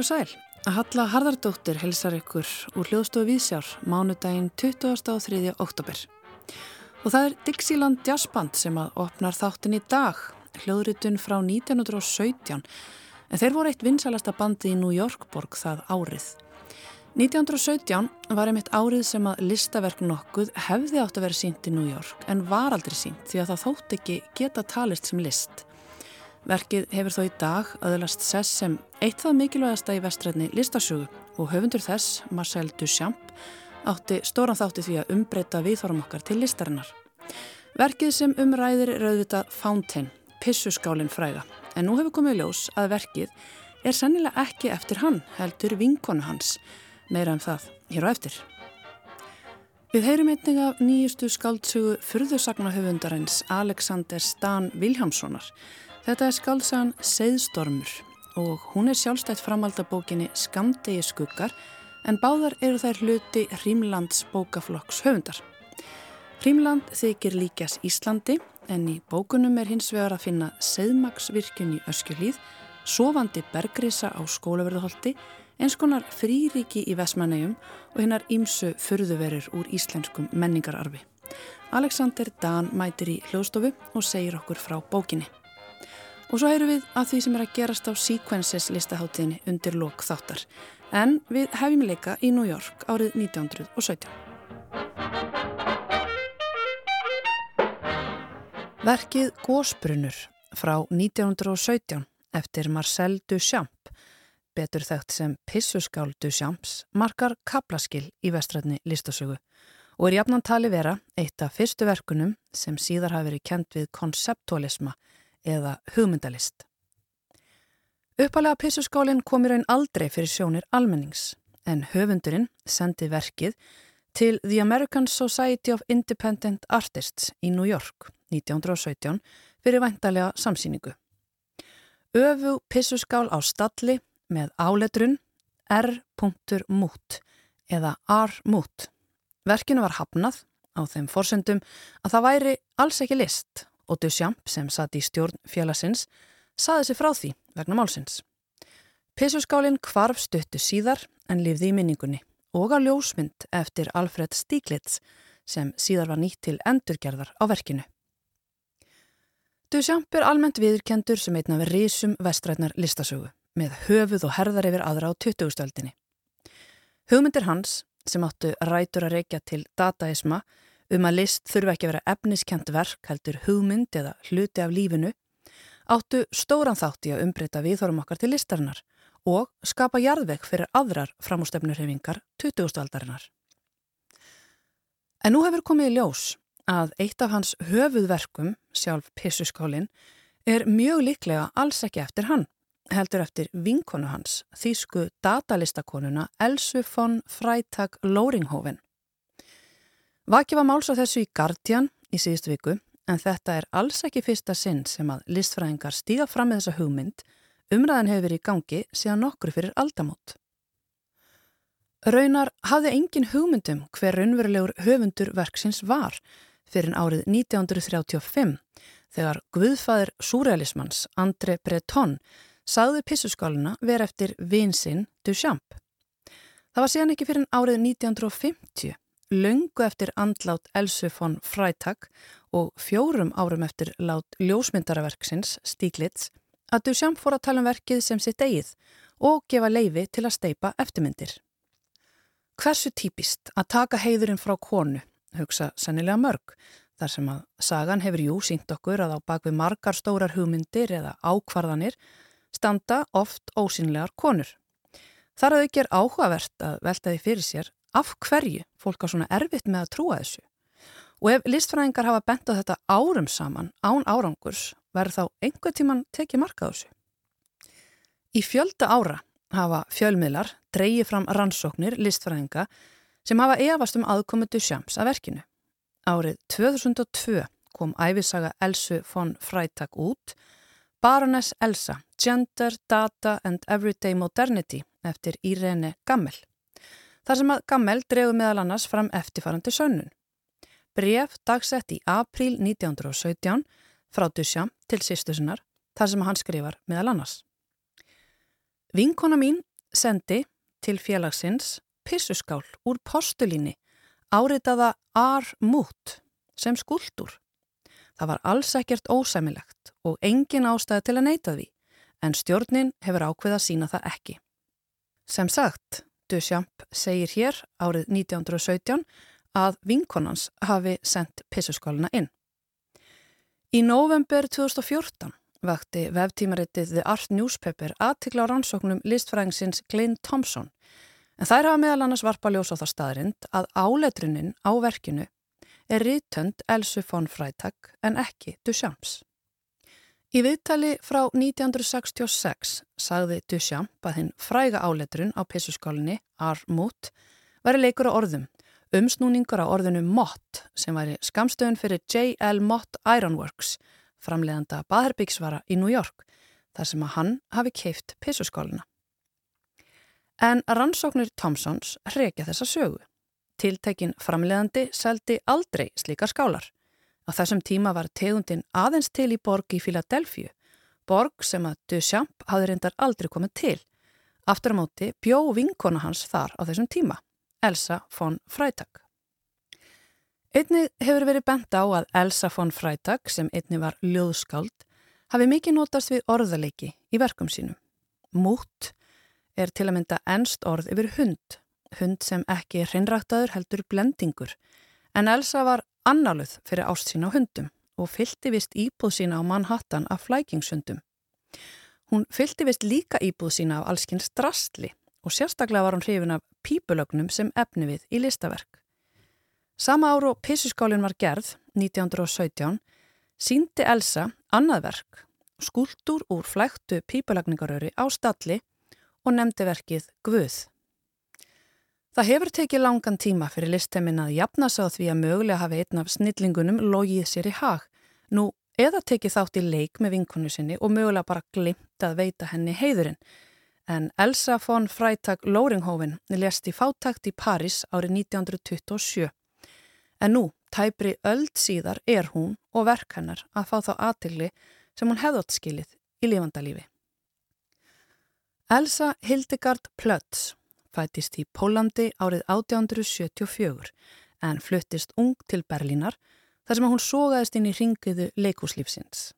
Og sæl, að Halla Harðardóttir helsar ykkur úr hljóðstofu Vísjár mánudaginn 23. oktober. Og það er Dixieland Jazzband sem að opnar þáttin í dag, hljóðritun frá 1917, en þeir voru eitt vinsalasta bandi í New York borg það árið. 1917 var einmitt árið sem að listaverk nokkuð hefði átt að vera sínt í New York en var aldrei sínt því að það þótt ekki geta talist sem list. Verkið hefur þó í dag aðlast sess sem eitt það mikilvægasta í vestrætni listasögu og höfundur þess, Marcel Duchamp, átti stóran þátti því að umbreyta viðþórum okkar til listarinnar. Verkið sem umræðir er auðvitað Fountain, pissuskálinn fræga, en nú hefur komið ljós að verkið er sennilega ekki eftir hann, heldur vinkonu hans, meira en um það hér á eftir. Við heyrum einnig af nýjustu skáldsögu fyrðusagna höfundarins Alexander Stan Viljámssonar Þetta er skálsagan Seiðstormur og hún er sjálfstætt framaldabókinni Skamdegi skuggar en báðar eru þær hluti Hrímlands bókaflokks höfundar. Hrímland þykir líkjas Íslandi en í bókunum er hins vegar að finna Seiðmagsvirkjun í Öskjulíð, sofandi bergrisa á skólaverðuholti, eins konar frýriki í Vesmanægum og hinnar ímsu fyrðuverir úr íslenskum menningararfi. Alexander Dan mætir í hljóðstofu og segir okkur frá bókinni. Og svo heyru við að því sem er að gerast á Sequences listaháttiðinni undir lok þáttar. En við hefjum leika í New York árið 1917. Verkið Gósbrunur frá 1917 eftir Marcel Duchamp, betur þekkt sem Pissuskál Duchamps, markar kaplaskil í vestrætni listasögu og er jafnan tali vera eitt af fyrstu verkunum sem síðar hafi verið kent við konseptualisma eða hugmyndalist. Uppalega pissuskálinn kom í raun aldrei fyrir sjónir almennings en höfundurinn sendi verkið til The American Society of Independent Artists í New York 1917 fyrir væntalega samsýningu. Öfu pissuskál á stalli með áletrun R.mút eða R.mút. Verkinu var hafnað á þeim forsendum að það væri alls ekki list og Duchamp sem satt í stjórn félagsins saði sig frá því vegna málsins. Pissuskálinn kvarf stuttu síðar en lifði í minningunni og á ljósmynd eftir Alfred Stieglitz sem síðar var nýtt til endurgerðar á verkinu. Duchamp er almennt viðurkendur sem einn af risum vestrætnar listasögu með höfuð og herðar yfir aðra á 20-stöldinni. Hugmyndir hans sem áttu rætur að reykja til dataisma um að list þurfa ekki að vera efniskent verk heldur hugmynd eða hluti af lífinu, áttu stóran þátti að umbreyta viðhórum okkar til listarinnar og skapa jarðvegg fyrir aðrar framústefnurhefingar 20. aldarinnar. En nú hefur komið í ljós að eitt af hans höfuðverkum, sjálf Pissuskálin, er mjög líklega alls ekki eftir hann, heldur eftir vinkonu hans, þýsku datalistakonuna Elsu von Freitag Lóringhofen. Vakið var máls á þessu í Guardian í síðust viku en þetta er alls ekki fyrsta sinn sem að listfræðingar stíga fram með þessa hugmynd umræðan hefur verið í gangi síðan nokkru fyrir aldamót. Raunar hafði engin hugmyndum hver raunverulegur höfundur verksins var fyrir árið 1935 þegar Guðfæður súrealismans André Breton sagði pissuskáluna verið eftir vinsinn Duchamp. Það var síðan ekki fyrir árið 1950 Laungu eftir andlát Elsu von Freitag og fjórum árum eftir lát ljósmyndaraverksins Stíglitz að Duchamp fór að tala um verkið sem sitt eigið og gefa leifi til að steipa eftirmyndir. Hversu típist að taka heiðurinn frá konu, hugsa sannilega mörg, þar sem að sagan hefur jú sínt okkur að á bakvið margar stórar hugmyndir eða ákvarðanir standa oft ósynlegar konur. Þar að aukjör áhugavert að velta því fyrir sér af hverju fólk á svona erfitt með að trúa þessu. Og ef listfræðingar hafa bent á þetta árum saman, án árangurs, verður þá einhver tíman tekið marka á þessu. Í fjölda ára hafa fjölmiðlar dreyið fram rannsóknir listfræðinga sem hafa efast um aðkomendu sjams að verkinu. Árið 2002 kom æfisaga Elsu von Freitag út, Baroness Elsa, Gender, Data and Everyday Modernity eftir Irene Gammel þar sem að Gammel dregu meðal annars fram eftirfarandi sönnun. Bref dagsett í apríl 1917 frá Duchamp til sýstusinnar þar sem hann skrifar meðal annars. Vinkona mín sendi til félagsins pissuskál úr postulíni áritaða R-mút sem skuldur. Það var alls ekkert ósæmilegt og engin ástæði til að neyta því en stjórnin hefur ákveð að sína það ekki. Sem sagt, Duchamp segir hér árið 1917 að vinkonans hafi sendt pissuskáluna inn. Í november 2014 vakti veftímaritið The Art Newspaper aðtikla á rannsóknum listfræðingsins Glenn Thompson en þær hafa meðal annars varpa ljós á það staðrind að áletrunin á verkinu er rítönd Elsu von Freitag en ekki Duchamps. Í viðtali frá 1966 sagði Duchamp að hinn fræga áletrun á pissuskólinni Armut veri leikur á orðum umsnúningur á orðinu Mott sem væri skamstöðun fyrir J.L. Mott Ironworks, framleiðanda baðherbyggsvara í New York, þar sem að hann hafi keift pissuskóluna. En rannsóknir Thompsons hrekja þessa sögu. Tiltekin framleiðandi seldi aldrei slíkar skálar. Á þessum tíma var tegundin aðeins til í borg í Philadelphia, borg sem að Duchamp hafði reyndar aldrei komið til. Aftur á móti bjó vinkona hans þar á þessum tíma. Elsa von Freitag. Einni hefur verið bent á að Elsa von Freitag, sem einni var ljóðskáld, hafi mikið notast við orðaleiki í verkum sínum. Mút er til að mynda ennst orð yfir hund, hund sem ekki er hreinræktaður heldur blendingur, en Elsa var annaluð fyrir ást sína á hundum og fylgti vist íbúð sína á Manhattan af flækingshundum. Hún fylgti vist líka íbúð sína af allskynst drastli og sérstaklega var hún hrifin af pípulögnum sem efni við í listaverk. Sama áru pissuskálinn var gerð, 1917, síndi Elsa annað verk, skúldur úr flæktu pípulagningaröri á stalli og nefndi verkið Guð. Það hefur tekið langan tíma fyrir listeminn að jafna sá því að mögulega hafi einn af snillingunum logið sér í hag, nú eða tekið þátt í leik með vinkonu sinni og mögulega bara glimt að veita henni heiðurinn, en Elsa von Freitag Lóringhoven lest í fátakt í Paris árið 1927. En nú, tæpri öld síðar, er hún og verk hennar að fá þá aðtilli sem hún hefðótt skilið í lifandalífi. Elsa Hildegard Plötz fætist í Pólandi árið 1874 en fluttist ung til Berlínar þar sem hún sógaðist inn í ringiðu leikúslífsins.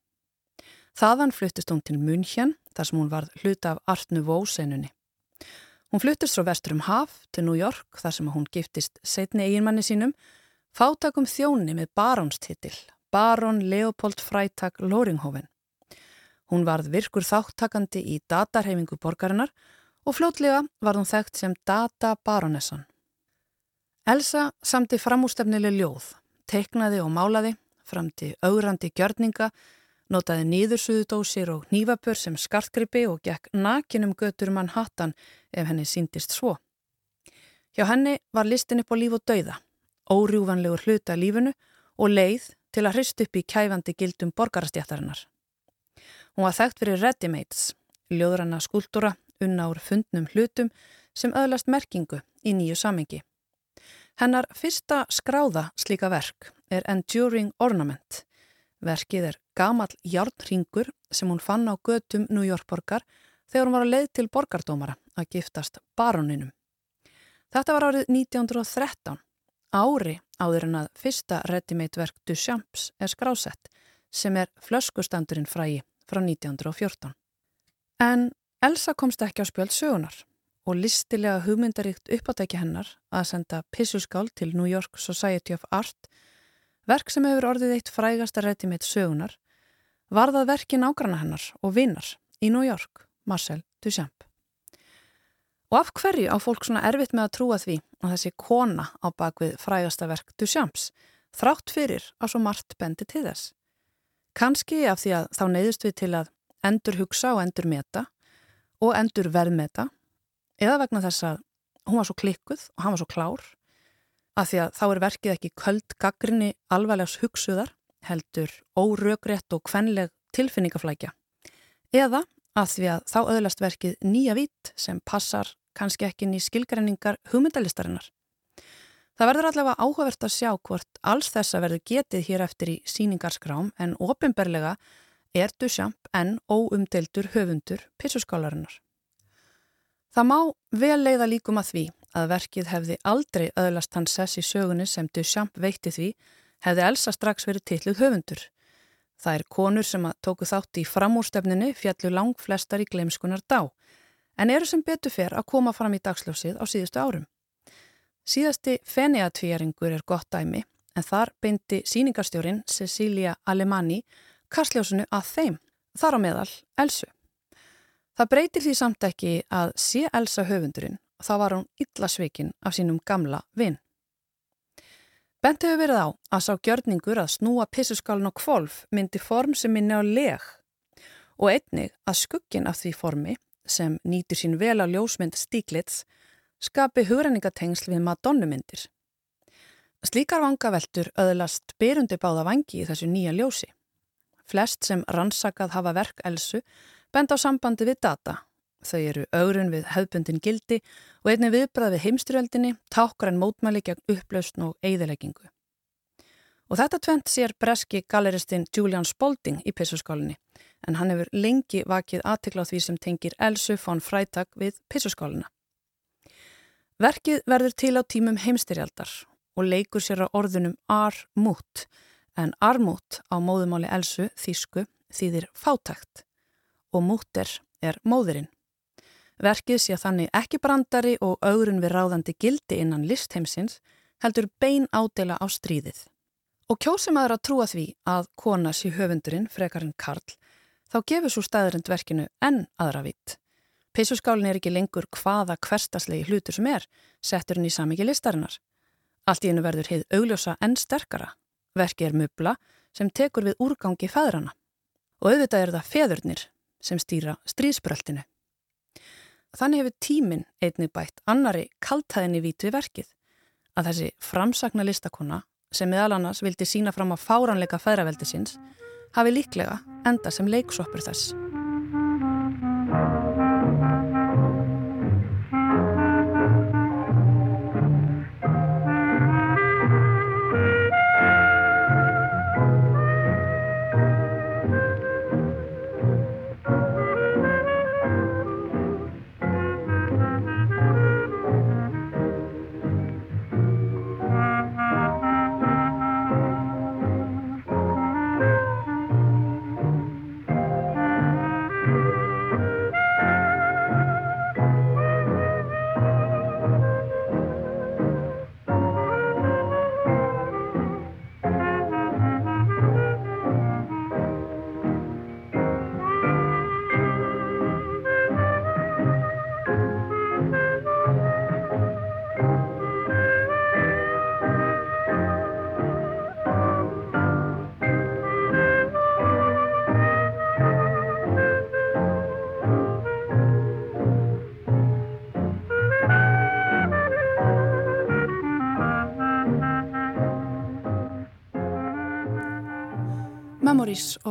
Þaðan fluttist hún til München þar sem hún varð hluta af Artnu Vósenunni. Hún fluttist frá vestur um Haf til New York þar sem hún giftist setni eiginmanni sínum, fátakum þjóni með barónstitil, barón Leopold Freitag Loringhoven. Hún varð virkur þáttakandi í datarhefingu borgarinnar og fljótlega var hún þekkt sem Data Baronessan. Elsa samti framústefnileg ljóð, teiknaði og málaði, framti augrandi gjörninga, notaði nýðursuðudósir og nývapur sem skartgripi og gekk nakinum götur Manhattan ef henni síndist svo. Hjá henni var listin upp á líf og dauða, órjúvanlegur hluta lífinu og leið til að hrist upp í kæfandi gildum borgarastjættarinnar. Hún var þekkt fyrir Readymates, ljóðranna skúldura unna úr fundnum hlutum sem öðlast merkingu í nýju samengi. Hennar fyrsta skráða slíka verk er Enduring Ornament Verkið er gamal hjárnringur sem hún fann á götum New York borgar þegar hún var að leið til borgardómara að giftast baroninum. Þetta var árið 1913, ári áður en að fyrsta ready-made verk Duchamps er skrásett sem er flöskustandurinn frægi frá 1914. En Elsa komst ekki á spjöld sögunar og listilega hugmyndaríkt uppátæki hennar að senda pissuskál til New York Society of Art Verk sem hefur orðið eitt frægasta rétti meitt sögunar varðað verki nágranna hennar og vinnar í New York, Marcel Duchamp. Og af hverju á fólk svona erfitt með að trúa því að þessi kona á bakvið frægasta verk Duchamps þrátt fyrir að svo margt bendi til þess? Kanski af því að þá neyðust við til að endur hugsa og endur meta og endur verðmeta eða vegna þess að hún var svo klikkuð og hann var svo klár að því að þá er verkið ekki köld gaggrinni alvarlegs hugsuðar, heldur órögrétt og kvenleg tilfinningaflækja. Eða að því að þá öðlast verkið nýja vít sem passar kannski ekki ný skilgreiningar hugmyndalistarinnar. Það verður allavega áhugavert að sjá hvort alls þessa verður getið hér eftir í síningarskrám en ofinberlega er Duchamp en óumdeldur höfundur pissuskálarinnar. Það má vel leiða líkum að því að verkið hefði aldrei öðlast hans sess í sögunni sem Duchamp veitti því hefði Elsa strax verið titluð höfundur. Það er konur sem að tóku þátt í framúrstefninu fjallu lang flestar í gleimskunar dá en eru sem betur fer að koma fram í dagsljósið á síðustu árum. Síðasti feniatvíjaringur er gott dæmi en þar beindi síningarstjórin Cecilia Alemanni kastljósinu að þeim, þar á meðal Elsu. Það breytir því samt ekki að sé Elsa höfundurinn og þá var hún illa sveikinn af sínum gamla vinn. Bent hefur verið á að sá gjörningur að snúa pissuskálun á kvolf myndi form sem minni á leg og einnig að skuggin af því formi sem nýtur sín vel á ljósmynd Stíglitz skapi hugrenningatengsl við Madonnumyndir. Slíkar vangaveltur öðlast berundi báða vangi í þessu nýja ljósi. Flest sem rannsakað hafa verk Elsu bend á sambandi við data. Þau eru augrun við hefbundin gildi og einni viðbrað við heimstyrjöldinni, tákar en mótmæli gegn upplausn og eigðileggingu. Og þetta tvent sér breski galeristinn Julian Spalding í pissuskálinni, en hann hefur lengi vakið aðtikla á því sem tengir Elsu von Freitag við pissuskálina. Verkið verður til á tímum heimstyrjaldar og leikur sér á orðunum ar-mút, en ar-mút á móðumáli Elsu, þýsku, þýðir fátækt og múter er móðurinn. Verkið sé þannig ekki brandari og augrun við ráðandi gildi innan listheimsins heldur bein ádela á stríðið. Og kjósum aðra að trúa því að kona sé höfundurinn, frekarinn Karl, þá gefur svo staðurind verkinu enn aðra vitt. Peysuskálin er ekki lengur hvaða hverstaslegi hlutur sem er, settur henni í samiki listarinnar. Allt í hennu verður heið augljósa enn sterkara. Verkið er mubla sem tekur við úrgangi fæðrana. Og auðvitað er það feðurnir sem stýra stríðsbröltinu. Þannig hefur tíminn einnig bætt annari kaltæðinni vít við verkið að þessi framsagna listakona sem meðal annars vildi sína fram á fáranleika fæðraveldi síns hafi líklega enda sem leiksoppur þess.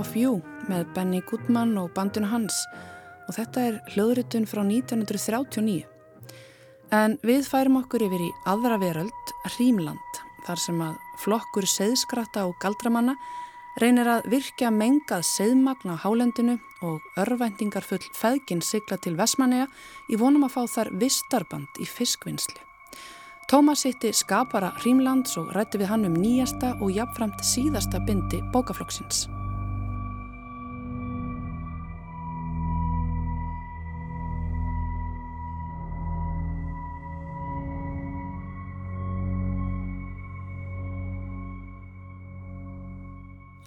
Of You með Benny Goodman og bandinu hans og þetta er hljóðritun frá 1939. En við færum okkur yfir í aðra veröld, Rímland, þar sem að flokkur seðskrata og galdramanna reynir að virkja mengað seðmagn á hálendinu og örvæntingar full feðgin sigla til Vesmanega í vonum að fá þar vistarband í fiskvinnslu. Tómas hitti skapara Rímlands og rætti við hann um nýjasta og jafnframt síðasta bindi bókaflokksins.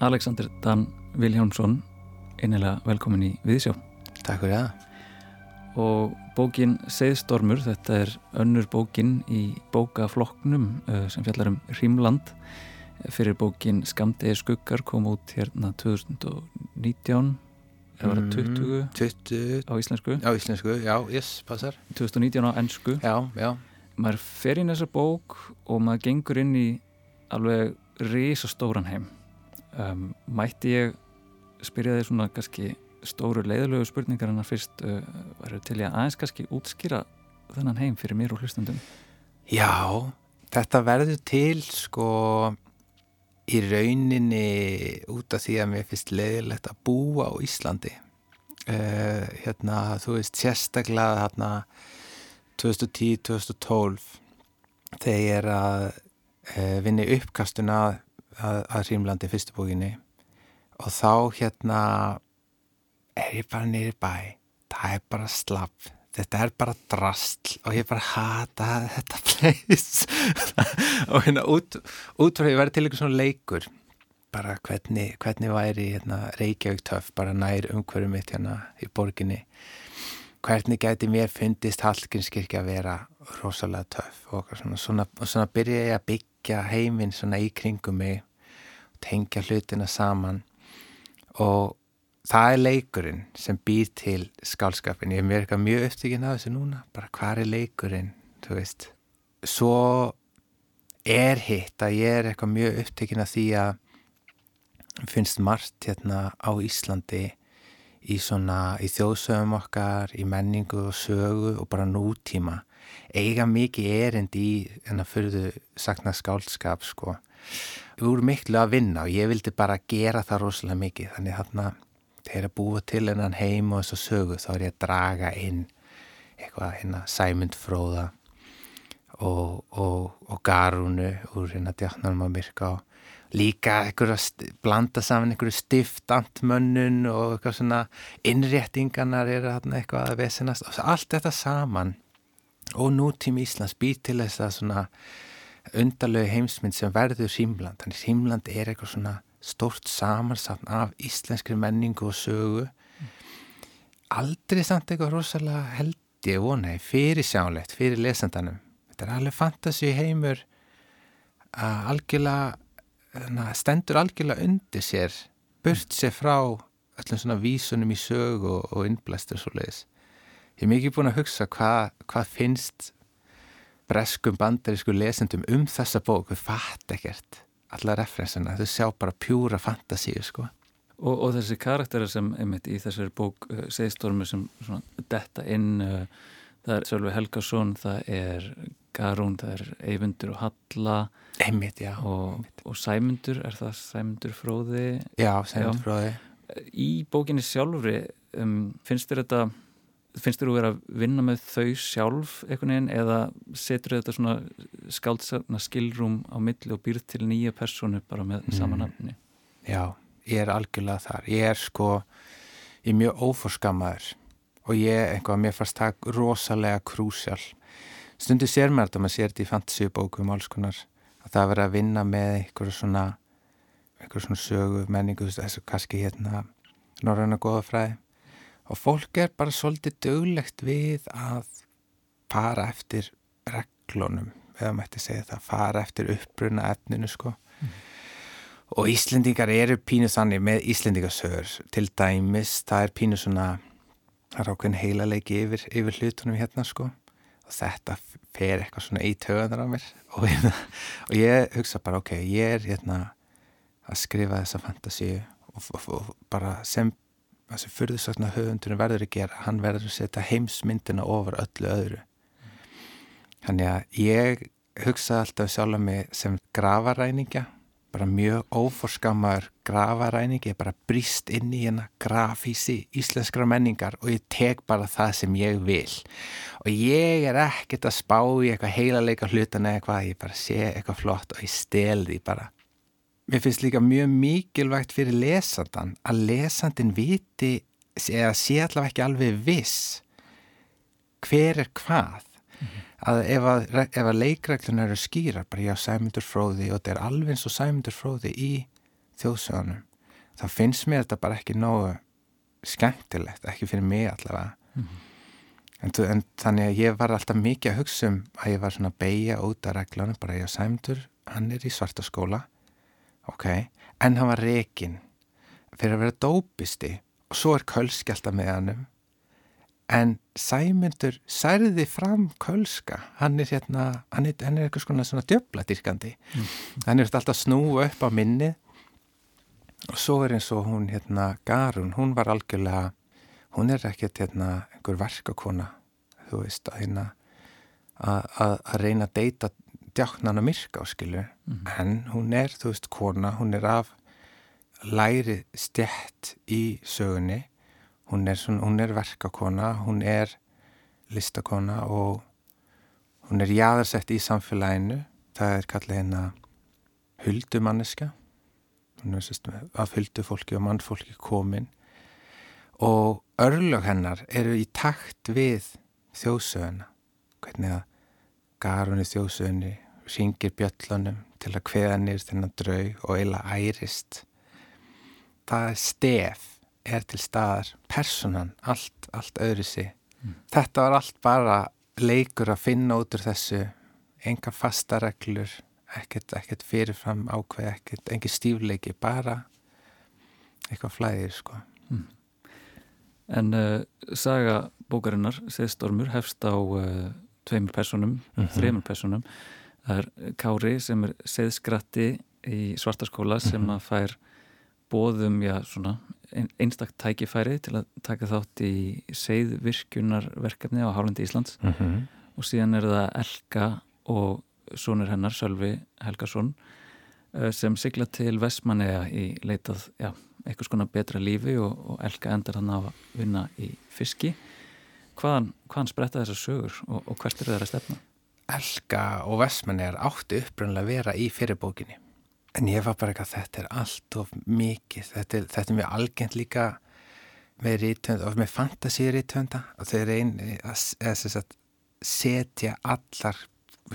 Alexander Dan Viljámsson einnilega velkomin í Viðsjá. Takk fyrir það. Og bókin Seðstormur, þetta er önnur bókin í bókaflokknum uh, sem fjallar um Rímland fyrir bókin Skamdegi skuggar kom út hérna 2019 eða var það 20? Mm, 20 á íslensku? Á íslensku, já, yes, passar. 2019 á ennsku já, já. Maður fer inn þessa bók og maður gengur inn í alveg risastóran heim um, mætti ég spyrja þig svona kannski stóru leiðilegu spurningar en að fyrst uh, varu til ég aðeins kannski útskýra þennan heim fyrir mér og hlustandum Já, þetta verður til sko í rauninni út af því að mér finnst leiðilegt að búa á Íslandi. Uh, hérna, þú veist, sérstaklega hérna 2010-2012 þegar ég er að e, vinna uppkastuna að, að, Rímlandi fyrstu bókinni. Og þá hérna er ég bara nýri bæ. Það er bara slapp. Þetta er bara drastl og ég bara hata þetta place. Og hérna út, út frá ég verði til eitthvað svona leikur bara hvernig, hvernig væri hérna, Reykjavík töff bara nær umhverju mitt hérna í borginni. Hvernig gæti mér fundist Hallgrímskirkja að vera rosalega töff og svona, svona, svona byrja ég að byggja heiminn svona í kringum mig tengja hlutina saman. Og það er leikurinn sem býr til skálskapin ég er eitthvað mjög upptíkin af þessu núna. Bara hvað er leikurinn, þú veist? Svo er hitt að ég er eitthvað mjög upptíkin af því að finnst margt hérna á Íslandi í svona, í þjóðsögum okkar, í menningu og sögu og bara nútíma eiga mikið erind í þennan fyrðu sakna skálskap sko. Við vorum miklu að vinna og ég vildi bara gera það rosalega mikið. Þannig þarna þegar að búa til hennan heim og þessu sögu þá er ég að draga inn eitthvað hérna Sæmund Fróða og, og, og Garunu úr hérna Djarnarma Myrká. Líka einhverja blanda saman einhverju stiftantmönnun og eitthvað svona innréttinganar er eitthvað að vesenast. Og allt þetta saman og nútími Íslands býr til þess að svona undarlegu heimsmynd sem verður Símland þannig Símland er eitthvað svona stórt samansatn af íslenskri menningu og sögu. Aldrei samt eitthvað rosalega held ég vona fyrir sjálegt, fyrir lesandanum. Þetta er alveg fantasi heimur að algjörlega stendur algjörlega undir sér burt sér frá öllum svona vísunum í sög og, og innblæstur svo leiðis. Ég er mikið búin að hugsa hvað hva finnst breskum bandarísku lesendum um þessa bók, við fatt ekkert alla referensina, þau sjá bara pjúra fantasíu sko. Og, og þessi karakterar sem einmitt í þessari bók uh, segistormi sem svona detta inn uh, það er Sölvi Helgarsson, það er Garún, það er Eyvindur og Halla Einmitt, já. Og, einmitt. og Sæmundur, er það Sæmundur fróði? Já, Sæmundur já. fróði. Í bókinni sjálfri, um, finnst þér þetta, finnst þér að vera að vinna með þau sjálf einhvern veginn eða setur þetta svona skáldsarna skilrúm á milli og býr til nýja personu bara með mm. samanafni? Já, ég er algjörlega þar. Ég er sko, ég er mjög óforskammaður og ég, einhvað, mér fannst það rosalega krúsjál. Stundu sér mér þetta, maður sér þetta í fantasíubókum og alls konar að það verið að vinna með einhverju svona einhverju svona sögu, menningu þessu kannski hérna norðan og goðafræði og fólk er bara svolítið döglegt við að fara eftir reglunum eða mætti segja það, fara eftir uppbruna efninu sko. Mm. og Íslendingar eru pínu þannig með Íslendingasögur. Til dæmis, það er pínu svona það er ákveðin heila leiki yfir, yfir hlutunum hérna sko. Og þetta fer eitthvað svona í töðanar á mér. Og, hérna, og ég hugsa bara ok, ég er hérna að skrifa þessa fantasíu og, og, og bara sem þessi fyrðusakna höfundurinn verður að gera hann verður að setja heimsmyndina ofar öllu öðru þannig að ég hugsa alltaf sjálf að mig sem gravaræningja bara mjög óforskamaður grafaræning, ég bara brist inn í hérna grafísi íslenskra menningar og ég tek bara það sem ég vil og ég er ekkert að spá í eitthvað heilalega hlutan eða eitthvað, ég bara sé eitthvað flott og ég stel því bara. Mér finnst líka mjög mikilvægt fyrir lesandan að lesandin viti eða sé allavega ekki alveg viss hver er hvað. Að ef að, ef að leikreglun eru skýra bara já sæmundur fróði og þetta er alveg eins og sæmundur fróði í þjóðsögunum þá finnst mér þetta bara ekki nógu skemmtilegt, ekki fyrir mig allavega. Mm -hmm. en, en þannig að ég var alltaf mikið að hugsa um að ég var svona að beigja út af reglunum bara já sæmundur, hann er í svarta skóla ok, en hann var rekin fyrir að vera dópisti og svo er kölskjálta með hannum en Sæmundur særði fram kölska. Hann er hérna, hann er, hann er eitthvað svona, svona djöbladýrkandi mm. hann er alltaf snú upp á minni og svo er eins og hún hérna Garun, hún var algjörlega hún er ekkert hérna einhver verkakona þú veist að hérna að reyna að deyta djáknan að myrka á skilu mm. en hún er, þú veist, kona hún er af læri stjætt í sögunni. Hún er, svona, hún er verkakona, hún er listakona og hún er jáðarsett í samfélaginu. Það er kallið hérna huldumanniska hún er sérst af huldufólki og mannfólki komin. Og örlög hennar eru í takt við þjóðsöguna. Hvernig að garunni þjóðsögunni ringir bjöllunum til að hveða nýrst þennan draug og eila ærist það er stef er til staðar personan, allt, allt öðru sig mm. þetta var allt bara leikur að finna út úr þessu enga fasta reglur ekkert, ekkert fyrirfram ákveð ekkert, engi stífleiki, bara eitthvað flæðir sko mm. En uh, saga bókarinnar, Seðstormur, hefst á uh, tveimur personum, mm -hmm. þreimur personum það er Kári sem er seðskratti í svartaskóla sem -hmm. að fær bóðum já, svona, einstakt tækifæri til að taka þátt í seiðvirkjunarverkefni á Hálandi Íslands mm -hmm. og síðan er það Elka og sonur hennar, Sölvi Helgason eh, sem sigla til Vestmanneja í leitað já, eitthvað svona betra lífi og, og Elka endar hann að vinna í fiski hvaðan, hvaðan spretta þessar sögur og, og hvert er það að stefna? Elka og Vestmannejar áttu uppröndilega að vera í fyrirbókinni En ég var bara ekki að þetta er allt of mikið, þetta er, þetta er mjög algengt líka með rítvönda og með fantasírítvönda og þau einn að, að, setja allar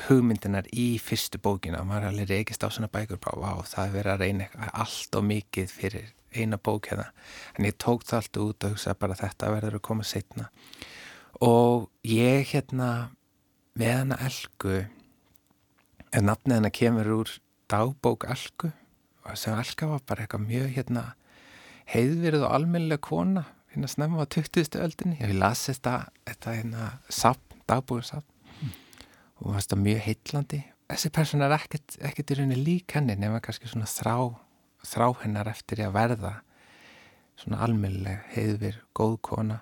hugmyndinar í fyrstu bókina. Og maður er alveg reykist á svona bækur og það er verið að reyna allt of mikið fyrir eina bók hérna. En ég tók það allt út og hugsaði bara þetta verður að koma setna og ég hérna með hana elgu en nafnið hana kemur úr dagbók Alku sem Alka var bara eitthvað mjög hérna, heiðvirð og almennilega kona hérna snemma á 20. öldinni ég las þetta, þetta hérna, sapn, dagbókarsapn mm. og það var mjög heitlandi þessi persón er ekkert, ekkert í rauninni lík henni nema kannski svona þrá þrá hennar eftir að verða svona almennilega heiðvirð, góð kona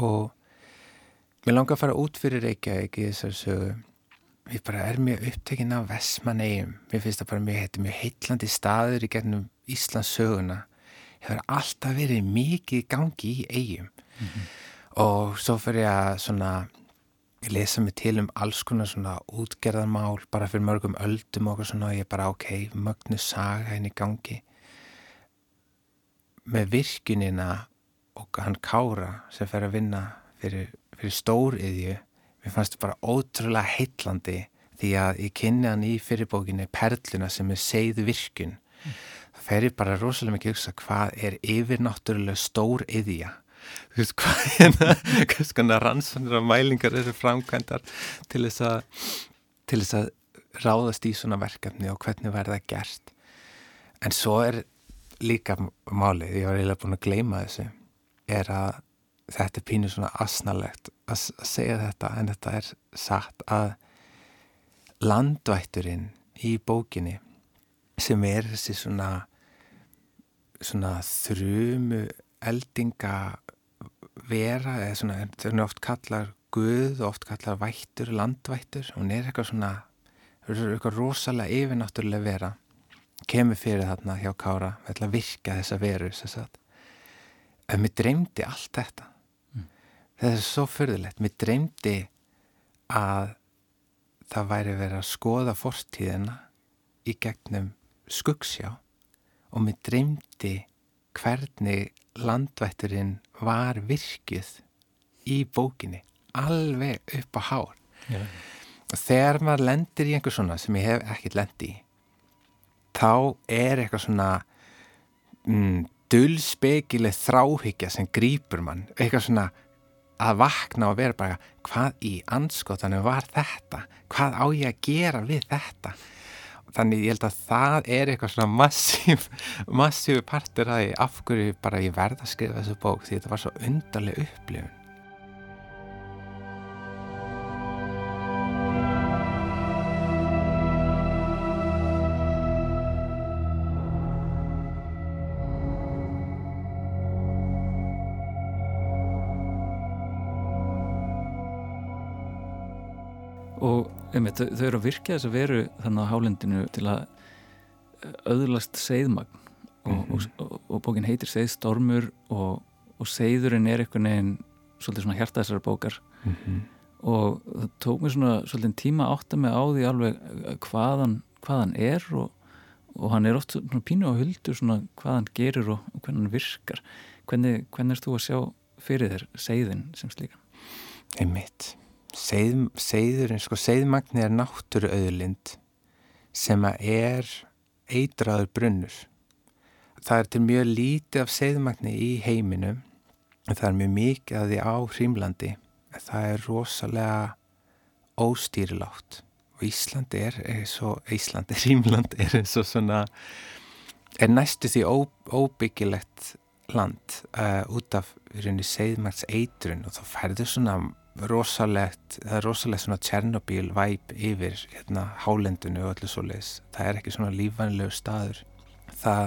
og mér langar að fara út fyrir Reykjavík í þessari sögu. Ég bara er mjög upptekinn af Vestmannegjum mér finnst það bara mjög, mjög heitlandi staður í gennum Íslands söguna hefur alltaf verið mikið gangi í eigum mm -hmm. og svo fyrir að svona lesa mig til um alls konar svona útgerðarmál bara fyrir mörgum öldum og svona og ég bara ok, mögnu saga henni í gangi. Með virkunina og hann Kára sem fer að vinna fyrir, fyrir stóriðju mér fannst þetta bara ótrúlega heitlandi því að ég kynni hann í fyrirbókinni Perluna sem er segð virkun mm. það ferir bara rosalega mikið hugsa hvað er yfirnáttúrulega stór yðja þú veist hvað hérna hvað svona rannsónir og mælingar eru framkvæmdar til þess að til þess að ráðast í svona verkefni og hvernig verða gert? En svo er líka málið, ég var eiginlega búin að gleima þessu er að þetta er pínu svona asnalegt að segja þetta en þetta er satt að landvætturinn í bókinni sem er þessi svona svona þrjumu eldinga vera eða svona þau oft kallar guð oft kallar vættur, landvættur. Hún er eitthvað svona eitthvað rosalega yfirnáttúrulega vera. Kemur fyrir þarna hjá Kára með að virka þessa veru en mér dreymdi allt þetta þetta er svo förðulegt mér dreymdi að það væri verið að skoða fortíðina í gegnum skuggsjá og mér dreymdi hvernig landvætturinn var virkið í bókinni alveg upp á hár. Yeah. og þegar maður lendir í einhver svona sem ég hef ekkert lendi í þá er eitthvað svona mm, dulspekileg þráhyggja sem grýpur mann. Eitthvað svona að vakna og vera bara hvað í anskotanum var þetta? Hvað á ég að gera við þetta? Þannig ég held að það er eitthvað svona massíf massífu partur að ég afhverju bara ég verða að skrifa þessu bók því þetta var svo undarlega upplifun Einmitt, þau eru að virka þess að veru þannig á hálendinu til að eh, seiðmagn og, mm -hmm. og, og, og bókin heitir Seiðstormur og seiðurinn er einhvern veginn svolítið svona hjarta þessara bókar mm -hmm. og það tók mér svona svolítið tíma að átta mig á því alveg hvaðan, hvaðan er og, og hann er oft svona pínu á huldu svona hvað hann gerir og, og hvernig hann virkar hvernig, hvernig erst þú að sjá fyrir þér segðin sem slíkan? Einmitt Seið, Seiðurinn, sko, seiðmagni er náttúru auðlind sem að er eitraður brunnur. Það er til mjög lítið af seiðmagni í heiminum. En það er mjög mikið að því á Hrímlandi. Það er rosalega óstýrilátt. Og Ísland er eins og Ísland er Hrímland er eins og svona er næstu því ó, óbyggilegt land uh, út af segðmæts eitrun og þá færður svona rosalegt, það er rosalegt svona Tjernobyl væp yfir hérna hálendinu og öllu svo leiðis það er ekki svona lífanlegu staður. Það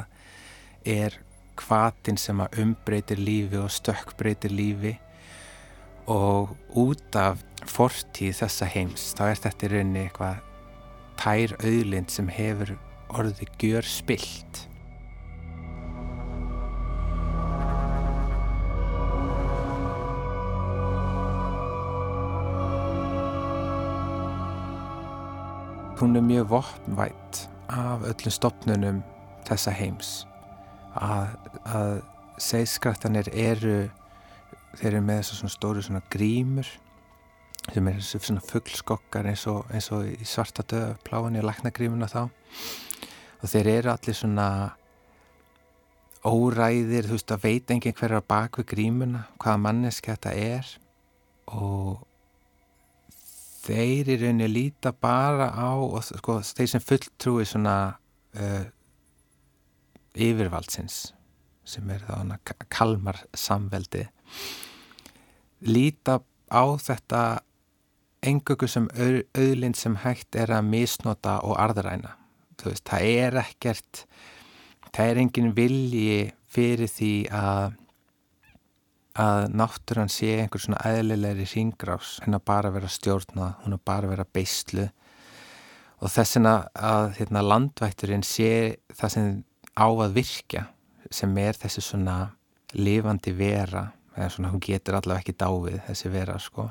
er kvatin sem að umbreytir lífi og stökkbreytir lífi. Og út af fortíð þessa heims þá er þetta í rauninni eitthvað tær auðlind sem hefur orðið gjör spilt Hún er mjög vopnvætt af öllum stopnunum þessa heims. Að, að segskrættanir eru þeir eru með þessu svona stóru svona grímur sem er þessu svona fuggskokkar eins, eins og í svarta döða pláinni og læknagrímuna þá. Og þeir eru allir svona óræðir, þú veist að veit enginn hverja bak við grímuna hvaða manneski þetta er. Og þeir í rauninni líta bara á og sko þeir sem fulltrúi svona uh, yfirvaldsins sem er þá kalmar samveldi líta á þetta engöku sem auðlind sem hægt er að misnota og arðræna. Veist, það er ekkert það er engin vilji fyrir því að að náttúrann sé einhver svona eðlilegri ringrás henn að bara vera stjórna, hún að bara vera beislu. Og þessina að hérna, landvætturinn sé það sem á að virkja sem er þessi svona lifandi vera eða svona hún getur allavega ekki dáið þessi vera sko.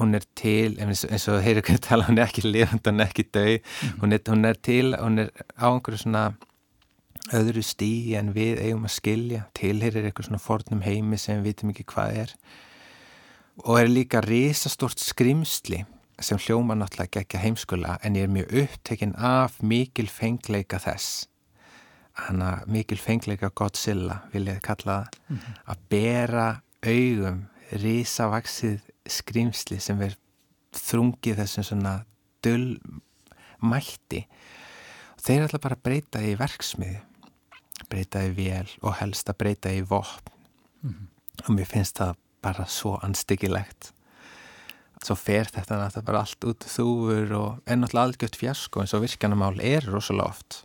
Hún er til, eins og heyrðu hvernig tala hún er ekki lifandi, hún er ekki döið mm. hún, hún er til, hún er á einhverju svona öðru stíi en við eigum að skilja. Tilherir eitthvað svona fornum heimi sem við vitum ekki hvað er. Og er líka risastort skrimsli sem hljóma náttúrulega ekki heimskula en ég er mjög upptekinn af mikil fengleika þess. Hana mikil fengleika Godzilla vil ég kalla það. Mm -hmm. að bera augum risavaksið skrimsli sem er þrungið þessum svona dull mætti og þeir er alltaf bara að breyta í verksmiði breyta í vél og helst að breyta í vopn. Mm -hmm. og mér finnst það bara svo anstyggilegt svo fer þetta náttúrulega bara allt út þúur og ennáttúrulega algjört fjasko eins og virkjanamál er rosalega oft.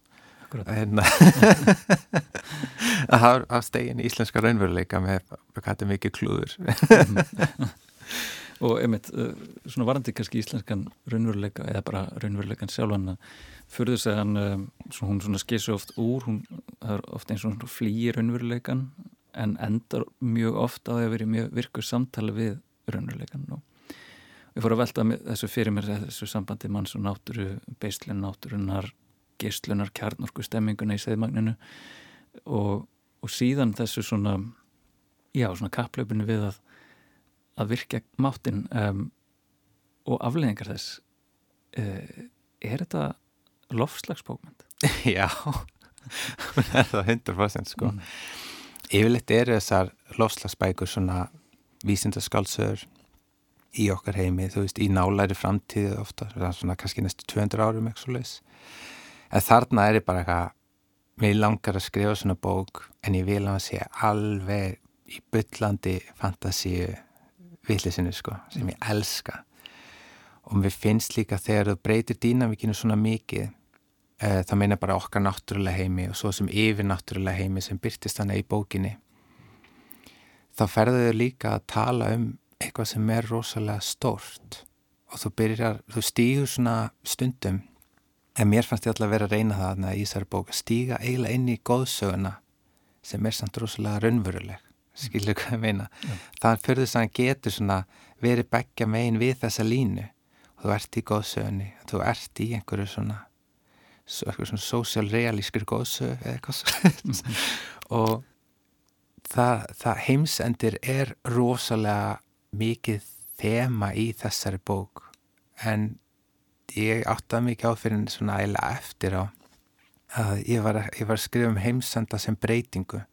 En að hafa stegin í íslenska raunveruleika með hvað þetta mikið klúður og einmitt uh, svona varandi kannski íslenskan raunveruleika eða bara raunveruleikan sjálfan fyrir þess að hann um, hún svona skessu oft úr hún er ofta eins og flýir raunveruleikan en endar mjög ofta að vera mjög virku samtali við raunveruleikan og ég fór að velta þessu fyrir mér þessu sambandi manns og náttúru beislinn náttúrunar geyslunar kjarnorku stemminguna í segðmagninu og, og síðan þessu svona já, svona kapplaupinu við að að virka máttinn um, og afleðingar þess uh, er þetta lofslagsbókmynd? Já það er það 100% sko mm. yfirleitt eru þessar lofslagsbækur svona vísindaskálsöður í okkar heimi, þú veist, í nálæri framtíði ofta, svona kannski næstu 200 árum eitthvað leiðis en þarna er ég bara eitthvað mér langar að skrifa svona bók en ég vil að það sé alveg í byllandi fantasíu villisinu sko, sem ég elska. Og mér finnst líka þegar þú breytir dýnavíkinu svona mikið e, það meina bara okkar náttúrulega heimi og svo sem yfir náttúrulega heimi sem byrtist þannig í bókinni þá ferðu þau líka að tala um eitthvað sem er rosalega stórt. Og þú byrjar, þú stýgur svona stundum En mér fannst ég alltaf að vera að reyna það í þessari bók að stíga eiginlega inn í góðsöguna sem er samt rosalega raunveruleg, skilur hvað ég meina. Ja. Það fyrir þess að hann getur svona verið begja megin við þessa línu og þú ert í góðsögunni þú ert í einhverju svona eitthvað svona sósjálrealískur góðsög eða eitthvað svo og það, það heimsendir er rosalega mikið þema í þessari bók en ég áttaði mikið á fyrir svona æla eftir á að ég var, ég var að skrifa um heimsenda sem breytingu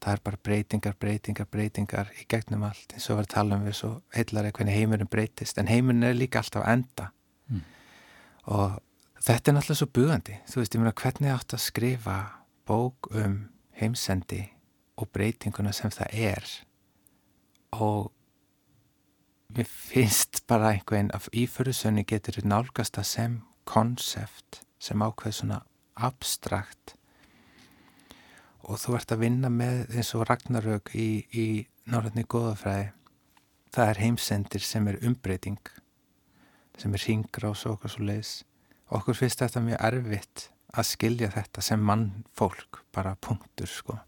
það er bara breytingar, breytingar, breytingar í gegnum allt. Eins og var að tala um við svo heillar eitthvað heimurinn breytist en heimurinn er líka alltaf enda. Mm. og þetta er náttúrulega svo bugandi. Þú veist, ég meina hvernig átt að skrifa bók um heimsendi og breytinguna sem það er? Og mér finnst bara einhvern af íförðusönni getur nálgast að sem konsept sem ákveð svona abstrakt og þú ert að vinna með eins og Ragnarök í, í náttúrulega góðafræði það er heimsendir sem er umbreyting sem er ringrás og okkur svo leiðis okkur finnst þetta mjög erfitt að skilja þetta sem mann fólk bara punktur sko.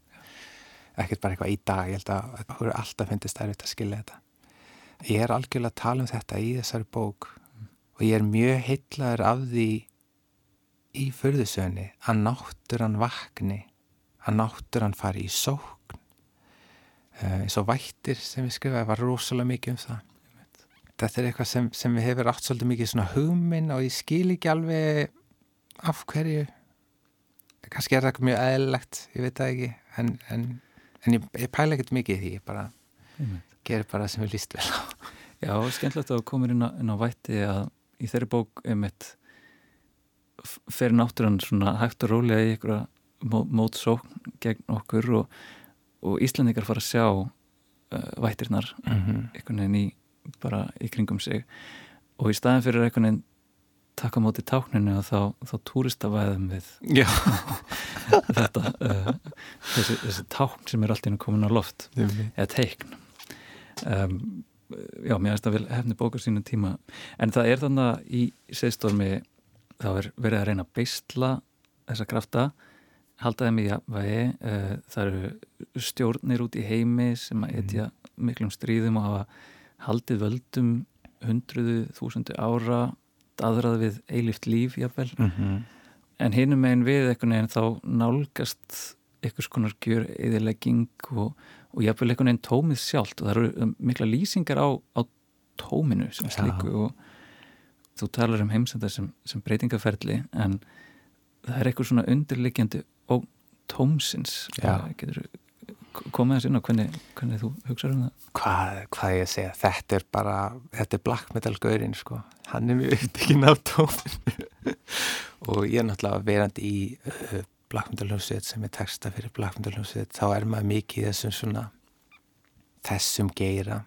Ekkert bara eitthvað í dag, ég held að okkur alltaf finnst þetta erfitt að skilja þetta. Ég er algjörlega að tala um þetta í þessari bók og ég er mjög heitlaður af því í förðusögni að nátturann vakni að nátturann fari í sókn. Uh, eins og vættir sem við skrifaði var rosalega mikið um það. Þetta er eitthvað sem, sem við hefur átt svolítið mikið svona hugminn og ég skil ekki alveg af hverju. Kannski er það mjög eðlilegt, ég veit það ekki en, en, en ég, ég pæla ekkert mikið í því ég bara mm gerir bara sem við líst vel á. Já, skemmtilegt að koma inn á, inn á vætti að í þeirri bók um eitt fer náttúrann svona hægt og rólega í ykkur mótsókn gegn okkur og, og Íslandikar fara að sjá uh, vættirnar mm -hmm. einhvern veginn í, bara í kringum sig. Og í staðin fyrir einhvern veginn taka móti tákninu og þá, þá túristavæðum við þetta uh, þessi, þessi tákn sem er alltaf komin á loft eða teikn. Um, já, mér finnst það vel hefni bókar sínum tíma. En það er þannig að í seðstormi þá er verið að reyna að beistla þessa krafta halda þeim í jafnvægi uh, það eru stjórnir út í heimi sem að etja mm. miklum stríðum og hafa haldið völdum hundruðu, þúsundu ára aðrað við eilift líf jafnvel mm -hmm. en hinum megin við einhvern veginn þá nálgast einhvers konar gjör eðilegging og og hafði einhvern veginn tómið sjálft og það eru um, mikla lýsingar á, á tóminu sem slíku ja. og þú talar um heimsendar sem, sem breytingaferli en það er eitthvað svona undirliggjandi og tómsins getur komið þess inn á hvernig, hvernig þú hugsaður um það? Hvað, hvað ég segja, þetta er bara þetta er black metal gaurinn sko. Hann er mjög upptikinn af tóminu. Og ég er náttúrulega verandi í uh, Blackmundaljónsveit sem er texta fyrir Blackmundaljónsveit þá er maður mikið þessum svona þessum geira.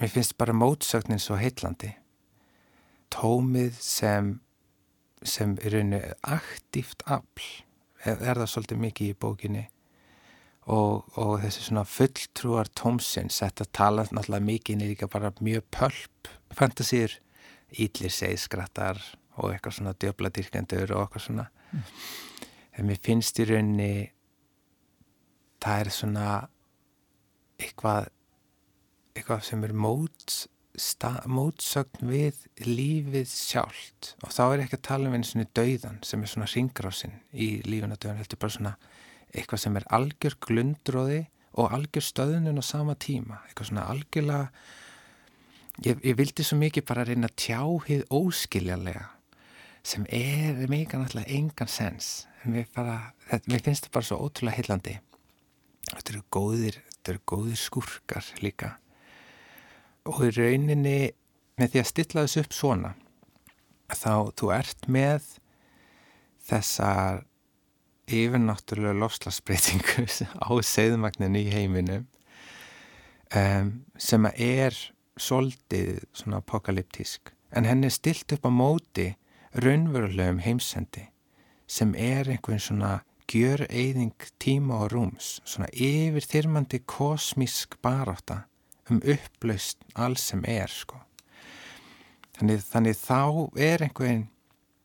Mér finnst bara mótsögnin svo heitlandi tómið sem sem er rauninu aktíft afl er, það svolítið mikið í bókinni. Og, og þessi svona fulltrúar tómsins þetta tala náttúrulega mikið er líka bara mjög pölp fantasýr. Ídlir segskrattar og eitthvað svona djöbladýrkendur og eitthvað svona. Mm. En mér finnst í raunni það er svona eitthvað eitthvað sem er mót, mótsögn við lífið sjálft. Og þá er ekki að tala um einu svona dauðan sem er svona ringgrásinn í lífuna döðan, þetta er bara svona eitthvað sem er algjör glundróði og algjör stöðunum á sama tíma. Eitthvað svona algjörlega ég, ég vildi svo mikið bara reyna að tjá hið óskiljanlega sem er mikið náttúrulega engan sens. Mér, bara, þetta, mér finnst þetta bara svo ótrúlega heillandi. Þetta eru góðir þetta eru góðir skúrkar líka og í rauninni með því að stilla þessu upp svona þá þú ert með þessar yfirnáttúrulega lofslagsbreytingu á segðmagninu í heiminum um, sem er soldið svona apokalyptísk en henni er stilt upp á móti raunverulegum heimsendi sem er einhvern svona gjör eyðing tíma og rúms, svona yfir þyrmandi kosmísk baráta um upplaust alls sem er sko. Þannig, þannig þá er einhvern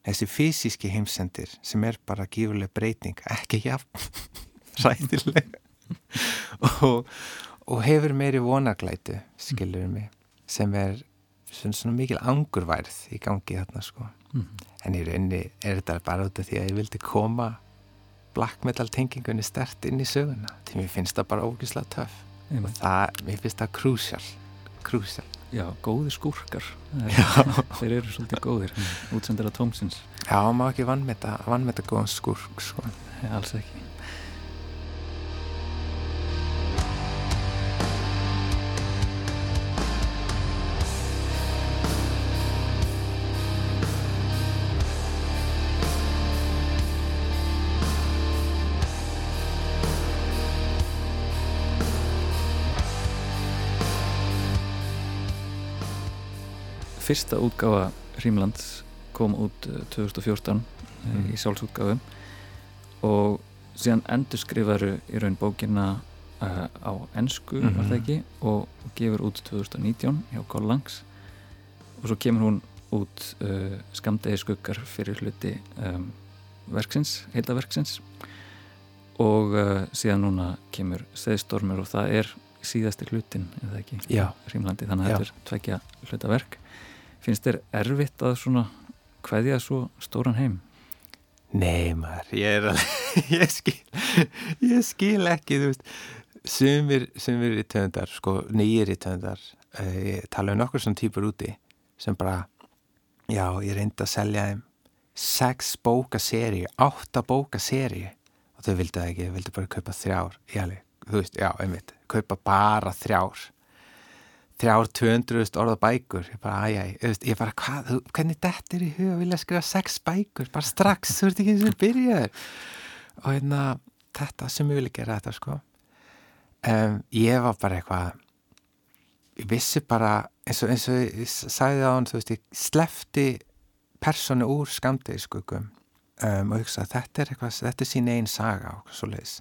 þessi fysíski heimsendir sem er bara gífurlega breyting, ekki jafn ræðilega og, og hefur meiri vonaglætu, skilur mig sem er svona, svona mikil angurværð í gangi þarna sko mm. en í rauninni er þetta bara út af því að ég vildi koma black metal tengingunni stert inn í söguna því mér finnst það bara ógislega töff og það, mér finnst það krúsjál krúsjál Já, góði skúrkar. Þeir eru svolítið góðir útsendir að Tómsins. Já, maður ekki vann með þetta vann með þetta góðan skúrk sko. Alls ekki Fyrsta útgáfa Rímlands kom út eh, 2014 mm. í sjálfsútgáfu og síðan endur skrifaru í raun bókina uh, á ennsku, mm -hmm. var það ekki og gefur út 2019 hjá Gollangs og svo kemur hún út uh, skamdegi skuggar fyrir hluti um, verksins, heildaverksins og uh, síðan núna kemur Seðstormur og það er síðasti hlutin, eða ekki Já. Rímlandi, þannig að þetta er tvekja hlutaverk finnst þér erfitt að svona hveðja svo stóran heim? Nei maður, ég er alveg ég skil, ég skil ekki þú veist, sumir sumir í töndar, sko, nýjir í töndar ég tala um nokkur svona típur úti sem bara já, ég reyndi að selja þeim sex bóka seri, átta bóka seri og þau vildi það ekki, þau vildi bara kaupa þrjár, ég alveg, þú veist, já, einmitt kaupa bara þrjár þrjár 200 orða bækur. Ég bara, æjæ, ég bara, hvað hvernig þetta er í huga að vilja skrifa sex bækur? Bara strax, þú ert ekki eins og byrjaður og hérna þetta sem ég vilja gera þetta sko. Um, ég var bara eitthvað ég vissi bara eins og, eins og ég sagði á hann þú veist, ég slefti personu úr skamdegiskuggum um, og hugsa þetta er eitthvað, þetta er sín einn saga og svo leiðis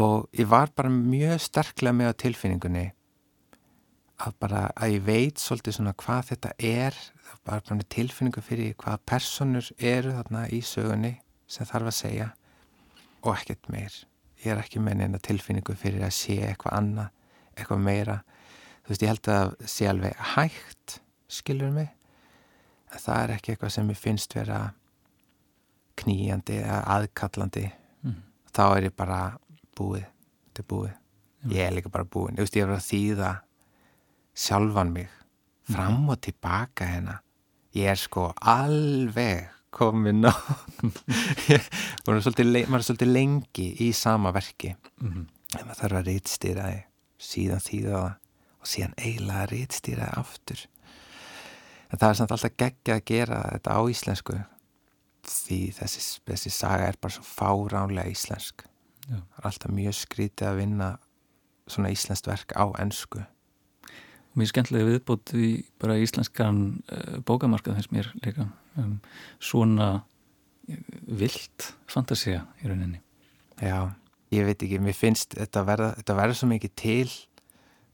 og ég var bara mjög sterklega með á tilfinningunni að bara að ég veit svolítið svona hvað þetta er bara bara tilfinningu fyrir hvað personur eru þarna í sögunni sem þarf að segja og ekkert meir. Ég er ekki með neina tilfinningu fyrir að sé eitthvað annað, eitthvað meira. Þú veist ég held að sé alveg hægt skilur mig en það er ekki eitthvað sem ég finnst vera kníjandi eða aðkallandi. Mm. þá er ég bara búið þetta er búið, ég er líka bara búin ég veist ég er að þýða sjálfan mig fram og tilbaka hérna. Ég er sko alveg komin á maður er svolítið, lengi í sama verki. Mm en maður þarf að rítstýra því síðan þýða það og síðan eiginlega að rítstýra það aftur. En það er samt alltaf geggja að gera þetta á íslensku því þessi, þessi saga er bara svo fáránlega íslensk. Já. það alltaf mjög skrítið að vinna svona íslenskt verk á ensku Mér skemmtilega viðbót í bara íslenskan uh, bókamarkað finnst mér líka um, svona uh, vilt fantasía í rauninni. Já, ég veit ekki, mér finnst þetta verða, þetta verða svo mikið til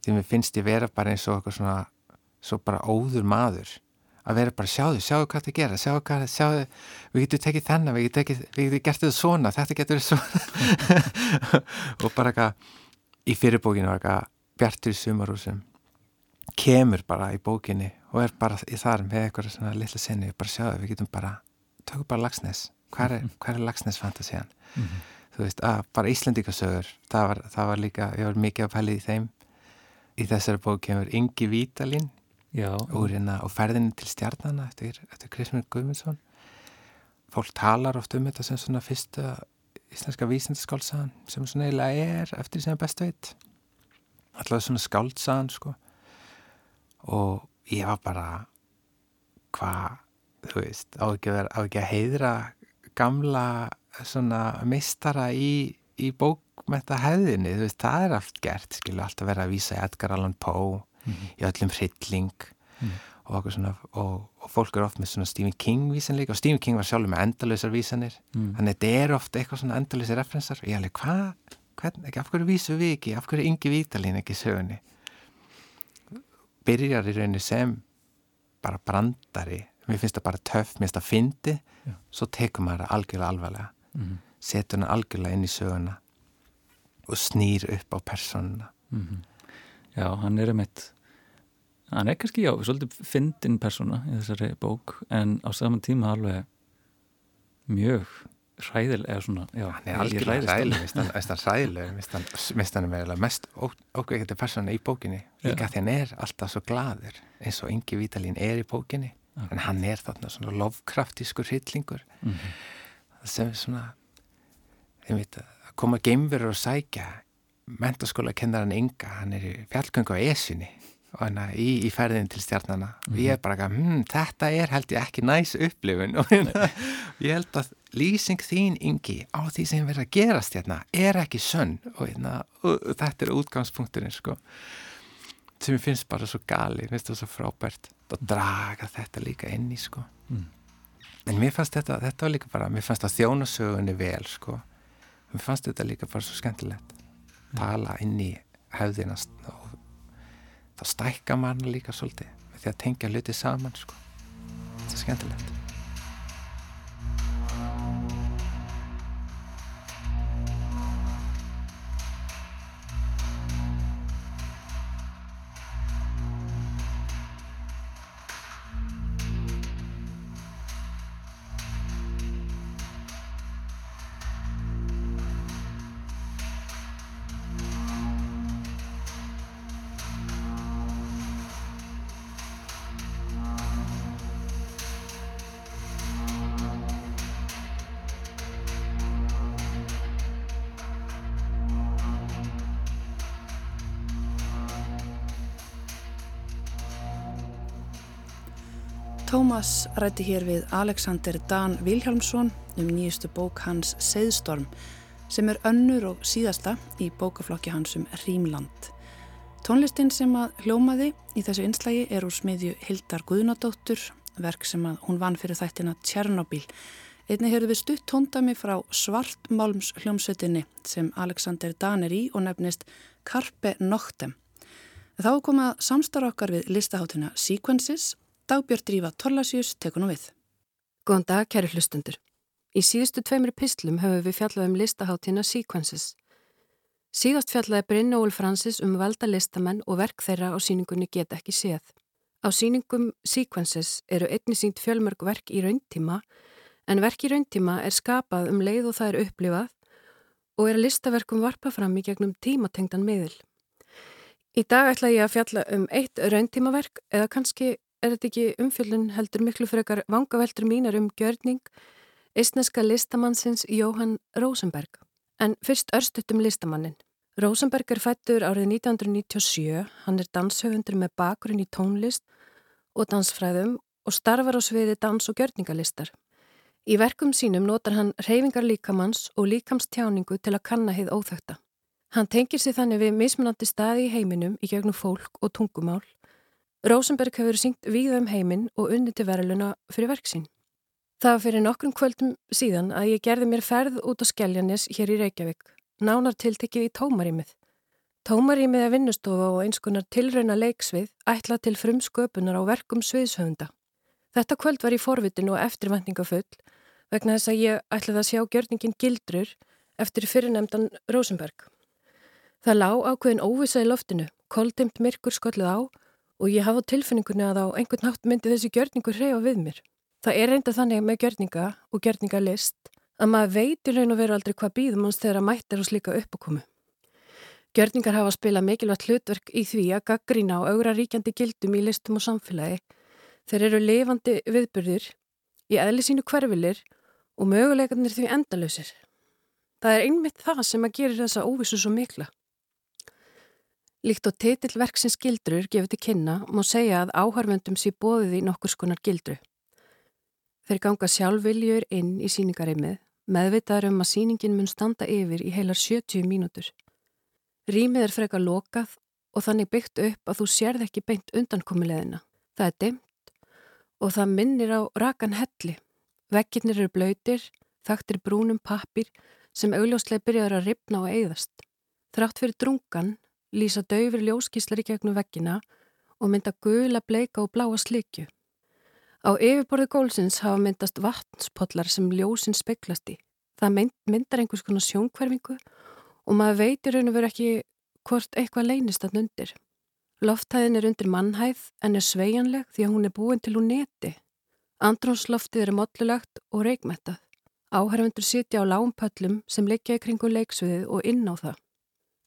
því mér finnst ég vera bara eins og eitthvað svona, svo bara óður maður. Að vera bara sjáðu, sjáðu hvað þetta gera sjáðu hvað, sjáðu, við getum tekið þennan við getum, tekið, við getum gert þetta svona, þetta getur svona. Og bara eitthvað í fyrirbókinu var eitthvað Bjartur í sumarúsum kemur bara í bókinni og er bara í þar með eitthvað svona litla sinni bara sjáðu, við getum bara, tökum bara Lagsnes hvað er, hvað er Lagsnes fantasían Mm þú veist, að bara Íslandikasögur það var, það var líka, ég var mikið að pæla í þeim. Í þessari bók kemur Ingi Vítalín úr hérna og ferðinu til stjarnana eftir, eftir Krismur Guðmundsson. Fólk talar oft um þetta sem svona fyrsta íslenska vísindaskálsagan sem svona eiginlega er eftir sem best veit allavega svona skáldsagan sko og ég var bara hvað, þú veist, á ekki vera, á ekki að heiðra gamla svona mistara í, í bókmenta hefðinni, þú veist, það er allt gert, skilu, alltaf vera að vísa í Edgar Allan Poe Mhm. í öllum hrylling Mhm. og, og, og fólk er oft með svona Stephen King vísan líka og Stephen King var sjálfur með endalausar vísanir Mm. þannig að þetta er oft eitthvað svona endalausar referensar og ég alveg, hvað, hvern, ekki, af hverju vísum við ekki, af hverju er Ingi Vítalín ekki sögunni byrjar í rauninni sem bara brandari. Mér finnst það bara töff, mér finnst það fyndi Já. svo tekur maður það algjörlega alvarlega. Mm setur hana algjörlega inn í söguna og snýr upp á personuna -hmm. Já, hann er einmitt hann er kannski já, svolítið fyndin persóna í þessari bók en á saman tíma alveg mjög ræðileg eða svona, já, hann er algjörlega ræðileg mist hann er mest ókveikandi persóna í bókinni. Líka því hann er alltaf svo gladur eins og Ingi Vítalín er í bókinni. Okay. en hann er þarna svona lofkraftískur hillingur mm -hmm. sem er svona veit að koma geimverður og sækja mentaskóla kennar hann Inga hann er í fjallgöngu á Esinni hana, í, í ferðin til stjarnana mm -hmm. og ég er bara hm, þetta er held ég ekki næs upplifun. Og ég held að lýsing þín Ingi á því sem verður að gerast hérna er ekki sönn. Og, hana, og þetta er útgangspunkturinn sko sem ég finnst bara svo gali, finnst það svo frábært og draga þetta líka inn í sko. Mm. en mér fannst þetta, þetta var líka bara, mér fannst það þjónasögunni vel sko, mér fannst þetta líka bara svo skemmtilegt. Mm. tala inn í hefðinast og það stækka mann líka svolítið því að tengja hluti saman sko. Þetta er skemmtilegt Tómas rætti hér við Alexander Dan Vilhjálmsson um nýjustu bók hans Seiðstorm sem er önnur og síðasta í bókaflokki hans um Rímland. Tónlistin sem að hljómaði í þessu einslægi er úr smiðju Hildar Guðnadóttur, verk sem að hún vann fyrir þættina Tjernobyl. Einni hefur við stutt tóndami frá Svartmálms hljómsveitinni sem Alexander Dan er í og nefnist Karpe Noctem. Þá komað samstarf okkar við listaháttina Sequences Dagbjörn Drífa Torlasjus tekur nú við. Góðan dag, kæri hlustundur. Í síðustu tveimri pislum höfum við fjallað um listaháttina Sequences. Síðast fjallaði Brynjóul Francis um valda listamenn og verk þeirra á síningunni Get ekki séð. Á síningum Sequences eru einni sínt fjölmörg verk í rauntíma en verk í rauntíma er skapað um leið og það er upplifað og er listaverkum varpa fram í gegnum tímatengdan miðil. Í dag ætla ég að fjalla um eitt rauntímaverk eða kannski er þetta ekki umfjöldun heldur miklu frekar vangaveltur mínar um gjörning eistneska listamannsins Jóhann Rosenberg. En fyrst örstutt um listamannin. Rosenberg er fættur árið 1997, hann er danshöfundur með bakgrunn í tónlist og dansfræðum og starfar á sviði dans- og gjörningalistar. Í verkum sínum notar hann reyfingar líkamanns og líkamstjáningu til að kanna heið óþökta. Hann tengir sér þannig við mismunandi staði í heiminum í gegnum fólk og tungumál Rosenberg hefur syngt víða um heiminn og unni til verðluna fyrir verksín. Það fyrir nokkrum kvöldum síðan að ég gerði mér ferð út á Skelljanis hér í Reykjavík, nánar tiltekið í tómarímið. Tómarímið er vinnustofa og einskonar tilrauna leiksvið ætla til frumsköpunar á verkum sviðshöfunda. Þetta kvöld var í forvitin og eftirvendingafull vegna þess að ég ætlaði að sjá gjörningin gildrur eftir fyrirnemdan Rosenberg. Það lá ákveðin óvisa í loftinu, koldimt myrkur skolluð á og ég hafa tilfinningunni að á einhvern nátt myndi þessi gjörningur reyfa við mér. Það er reynda þannig með gjörninga og gjörningalist að maður veitir raun og veru aldrei hvað býðum hans þegar að mættir og slíka uppákomu. Gjörningar hafa spilað mikilvægt hlutverk í því að gaggrína á augra ríkjandi gildum í listum og samfélagi. Þeir eru lifandi viðbyrðir, í eðli sínu hverfilir og möguleikarnir því endalösir. Það er einmitt það sem að gera þessa óvissu svo mikla. Líkt og titillverksins gildrur gefur til kynna má segja að áharfendum sé bóðið í nokkur skonar gildru. Þeir ganga sjálfviljur inn í síningareimið, meðvitaður um að síningin mun standa yfir í heilar 70 mínútur. Rýmið er freka lokað og þannig byggt upp að þú sérð ekki beint undankomileðina. Það er dimt og það minnir á rakan helli. Vekkirnir eru blöytir, þaktir brúnum pappir sem augljóslega byrjar að ripna og eigðast. Þrátt fyrir drungan lýsa döfur ljóskíslar í gegnum veggina og mynda gula, bleika og bláa slikju. Á yfirborði gólsins hafa myndast vatnspollar sem ljósin speiklast í. Það mynd, myndar einhvers konar sjónkverfingu og maður veitir raun og veru ekki hvort eitthvað leynist að nundir. Lofthæðin er undir mannhæð en er sveianleg því að hún er búin til úr neti. Andrónsloftið er mollulagt og reikmettað. Áhærfundur sitja á lámpöllum sem leikja í kringum leiksviðið og inn á það.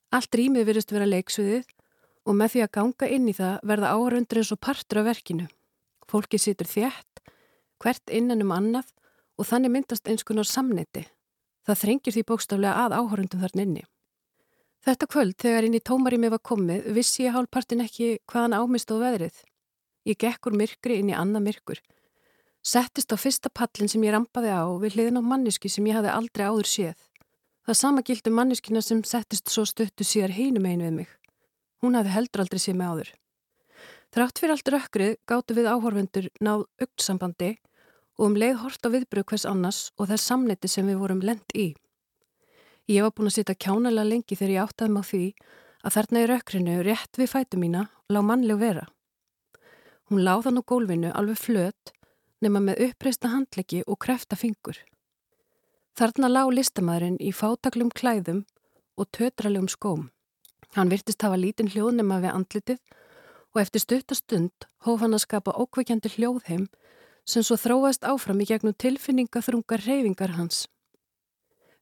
Allt rýmið virðist vera leiksviðið og með því að ganga inn í það verða áhærfundur eins og partur af verkinu. Fólki situr þjætt, hvert innan um annað og þannig myndast eins konar samniti. Það þrengir því bókstaflega að áhærfundum þarna inni. Þetta kvöld þegar inn í tómarými var komið vissi ég hálfpartin ekki hvaðan ámist á veðrið. Ég gekk úr myrkri inn í annað myrkur. Settist á fyrsta pallin sem ég rampaði á við hliðin á manniski sem ég hafði aldrei áður séð. Það sama gildi um manniskina sem settist svo stuttu síðar heinum einu við mig. Hún hafði heldur aldrei séð mig áður. Þrátt fyrir allt rökkrið gáttu við áhorfundur náð auktsambandi og um leið hort á viðbröð hvers annars og þess samniti sem við vorum lend í. Ég var búin að sitja kjánalega lengi þegar ég áttaði mig á því að þarna í rökkrinu rétt við fætu mína lág mannleg vera. Hún láð hann á gólfinu alveg flött nema með uppreista handleggi og krefta fingur. Þarna lág listamæðurinn í fátaklum klæðum og tötralegum skóm. Hann virtist hafa lítinn hljóðnema við andlitið og eftir stuttastund hóf hann að skapa ókveikjandi hljóðheim sem svo þróast áfram í gegnum tilfinningaþrungar reyfingar hans.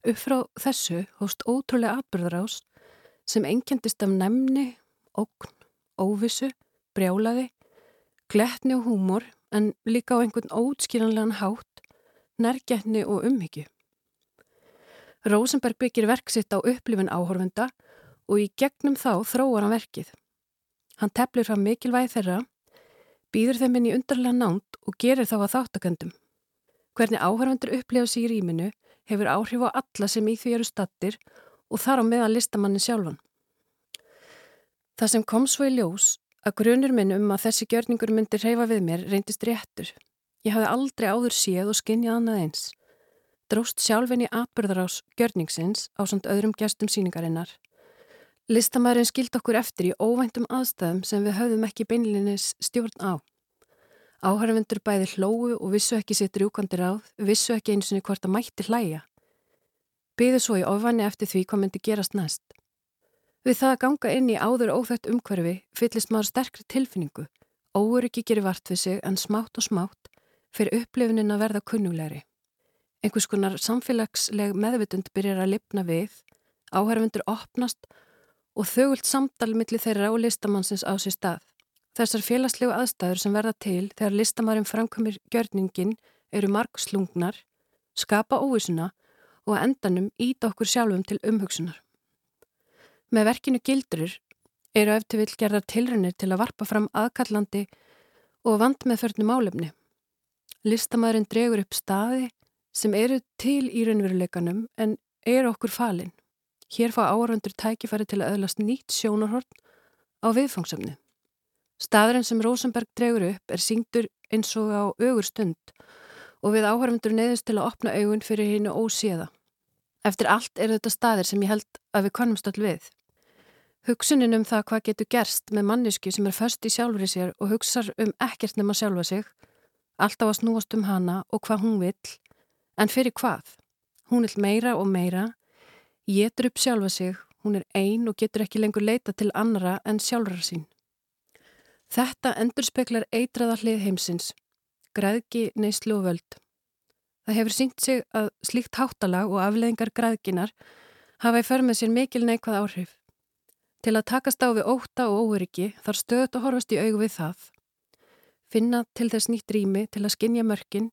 Upp frá þessu hóst ótrúlega atbyrðarás sem engjandist af nefni, ókn, óvissu, brjálaði, gletni og húmor en líka á einhvern ótskýranlegan hátt, nærgætni og umhyggju. Rosenberg byggir verksitt á upplifin áhorfenda og í gegnum þá þróar hann verkið. Hann teflir frá mikilvægi þeirra, býður þeim inn í undarlega nánt og gerir þá að þáttakendum. Hvernig áhorfendur upplifa sér í rýminu hefur áhrif á alla sem í því eru stattir og þar á meðan listamannin sjálfan. Það sem kom svo í ljós að grunur minn um að þessi gjörningur myndi reyfa við mér reyndist réttur. Ég hafði aldrei áður séð og skinnjað annað eins. Dróst sjálfinn í atbyrðarás gjörningsins á samt öðrum gestum síningarinnar. Listamærin skild okkur eftir í óvæntum aðstæðum sem við höfðum ekki beinlinis stjórn á. Áhörfundur bæði hlóu og vissu ekki sitt rjúkandi ráð, vissu ekki eins og hvort að mætti hlæja. Byðu svo í ofvanni eftir því hvað myndi gerast næst. Við það að ganga inn í áður óþætt umhverfi fyllist maður sterkri tilfinningu. Óur ekki gerir vart við sig en smátt og smátt fyrir upplifunin að verða kunnulegri. Einhvers konar samfélagsleg meðvitund byrjar að lipna við, áhörfundur opnast og þögult samtal millir þeirra og listamannsins á sér stað. Þessar félagslegu aðstæður sem verða til þegar listamærin framkomir gjörningin eru margslungnar, skapa óvísuna og endanum íta okkur sjálfum til umhugsunar. Með verkinu gildurir eru eftir vil gerðar tilrunir til að varpa fram aðkallandi og vand með förnum álefni. Listamærin dregur upp staði sem eru til í raunveruleikanum en eru okkur falin. Hér fá árandur tækifæri til að öðlast nýtt sjónarhort á viðfangsefni. Staðurinn sem Rosenberg dregur upp er syngdur eins og á augur stund og við áhörfundur neyðist til að opna augun fyrir hennu óséða. Eftir allt er þetta staðir sem ég held að við konumst all við. Hugsunin um það hvað getur gerst með manniski sem er först í sjálfri sér og hugsar um ekkert nema sjálfa sig, alltaf að snúast um hana og hvað hún vill, en fyrir hvað? Hún vil meira og meira, getur upp sjálfa sig, hún er ein og getur ekki lengur leita til annara en sjálfrar sín. Þetta endur speklar eitraða hlið heimsins, græðki neyslu og völd. Það hefur syngt sig að slíkt háttalag og afleðingar græðkinar hafa í förmið sér mikil neikvað áhrif. Til að takast á við óta og óöryggi þarf stöðt að horfast í augu við það. Finna til þess nýtt rými til að skinja mörkin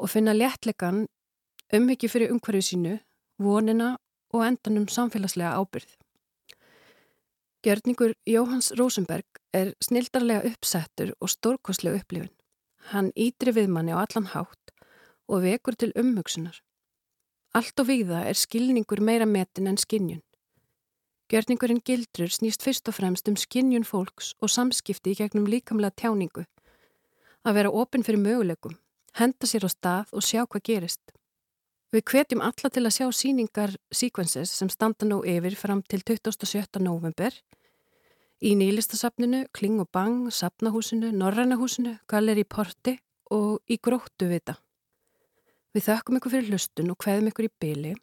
og finna léttlegan umhyggji fyrir umhverju sínu, vonina og endanum samfélagslega ábyrð. Gjörningur Jóhans Rosenberg er snildarlega uppsettur og stórkoslega upplifin. Hann ídri við manni á allan hátt og vekur til umhugsunar. Allt og viða er skilningur meira metin en skinnjun. Gjörningurinn gildrur snýst fyrst og fremst um skinnjun fólks og samskipti í gegnum líkamlega tjáningu. Að vera ofinn fyrir möguleikum, henda sér á stað og sjá hvað gerist. Við hvetjum alla til að sjá síningar sequences sem standa nú yfir fram til 27. november Í nýlistasafninu, Kling og Bang, Safnahúsinu, Norrænahúsinu, Galeri Porti og í Gróttu vita. Við þökkum ykkur fyrir hlustun og hveðum ykkur í byli.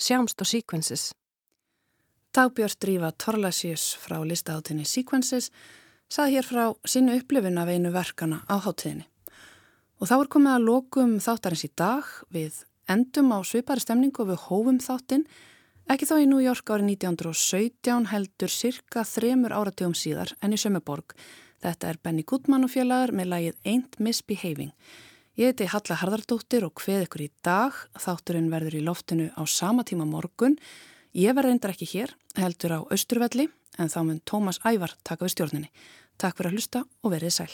Sjáumst á Sequences. Dagbjörn drífa Torlasjus frá listaháttinni Sequences saði hér frá sínu upplifin af einu verkana á hátíðinni. Og þá er komið að lokum þáttarins í dag við endum á svipari stemningu við hófum þáttin ekki þó í New York árið 1917 heldur cirka þremur áratugum síðar en í Sömmuborg. Þetta er Benny Goodman og félagar með lagið Ain't Misbehaving. Ég heiti Halla Harðardóttir og hveð ykkur í dag. Þátturinn verður í loftinu á sama tíma morgun. Ég verður reyndar ekki hér, heldur á Östurvelli, en þá mun Tómas Ævar taka við stjórninni. Takk fyrir að hlusta og verið sæl.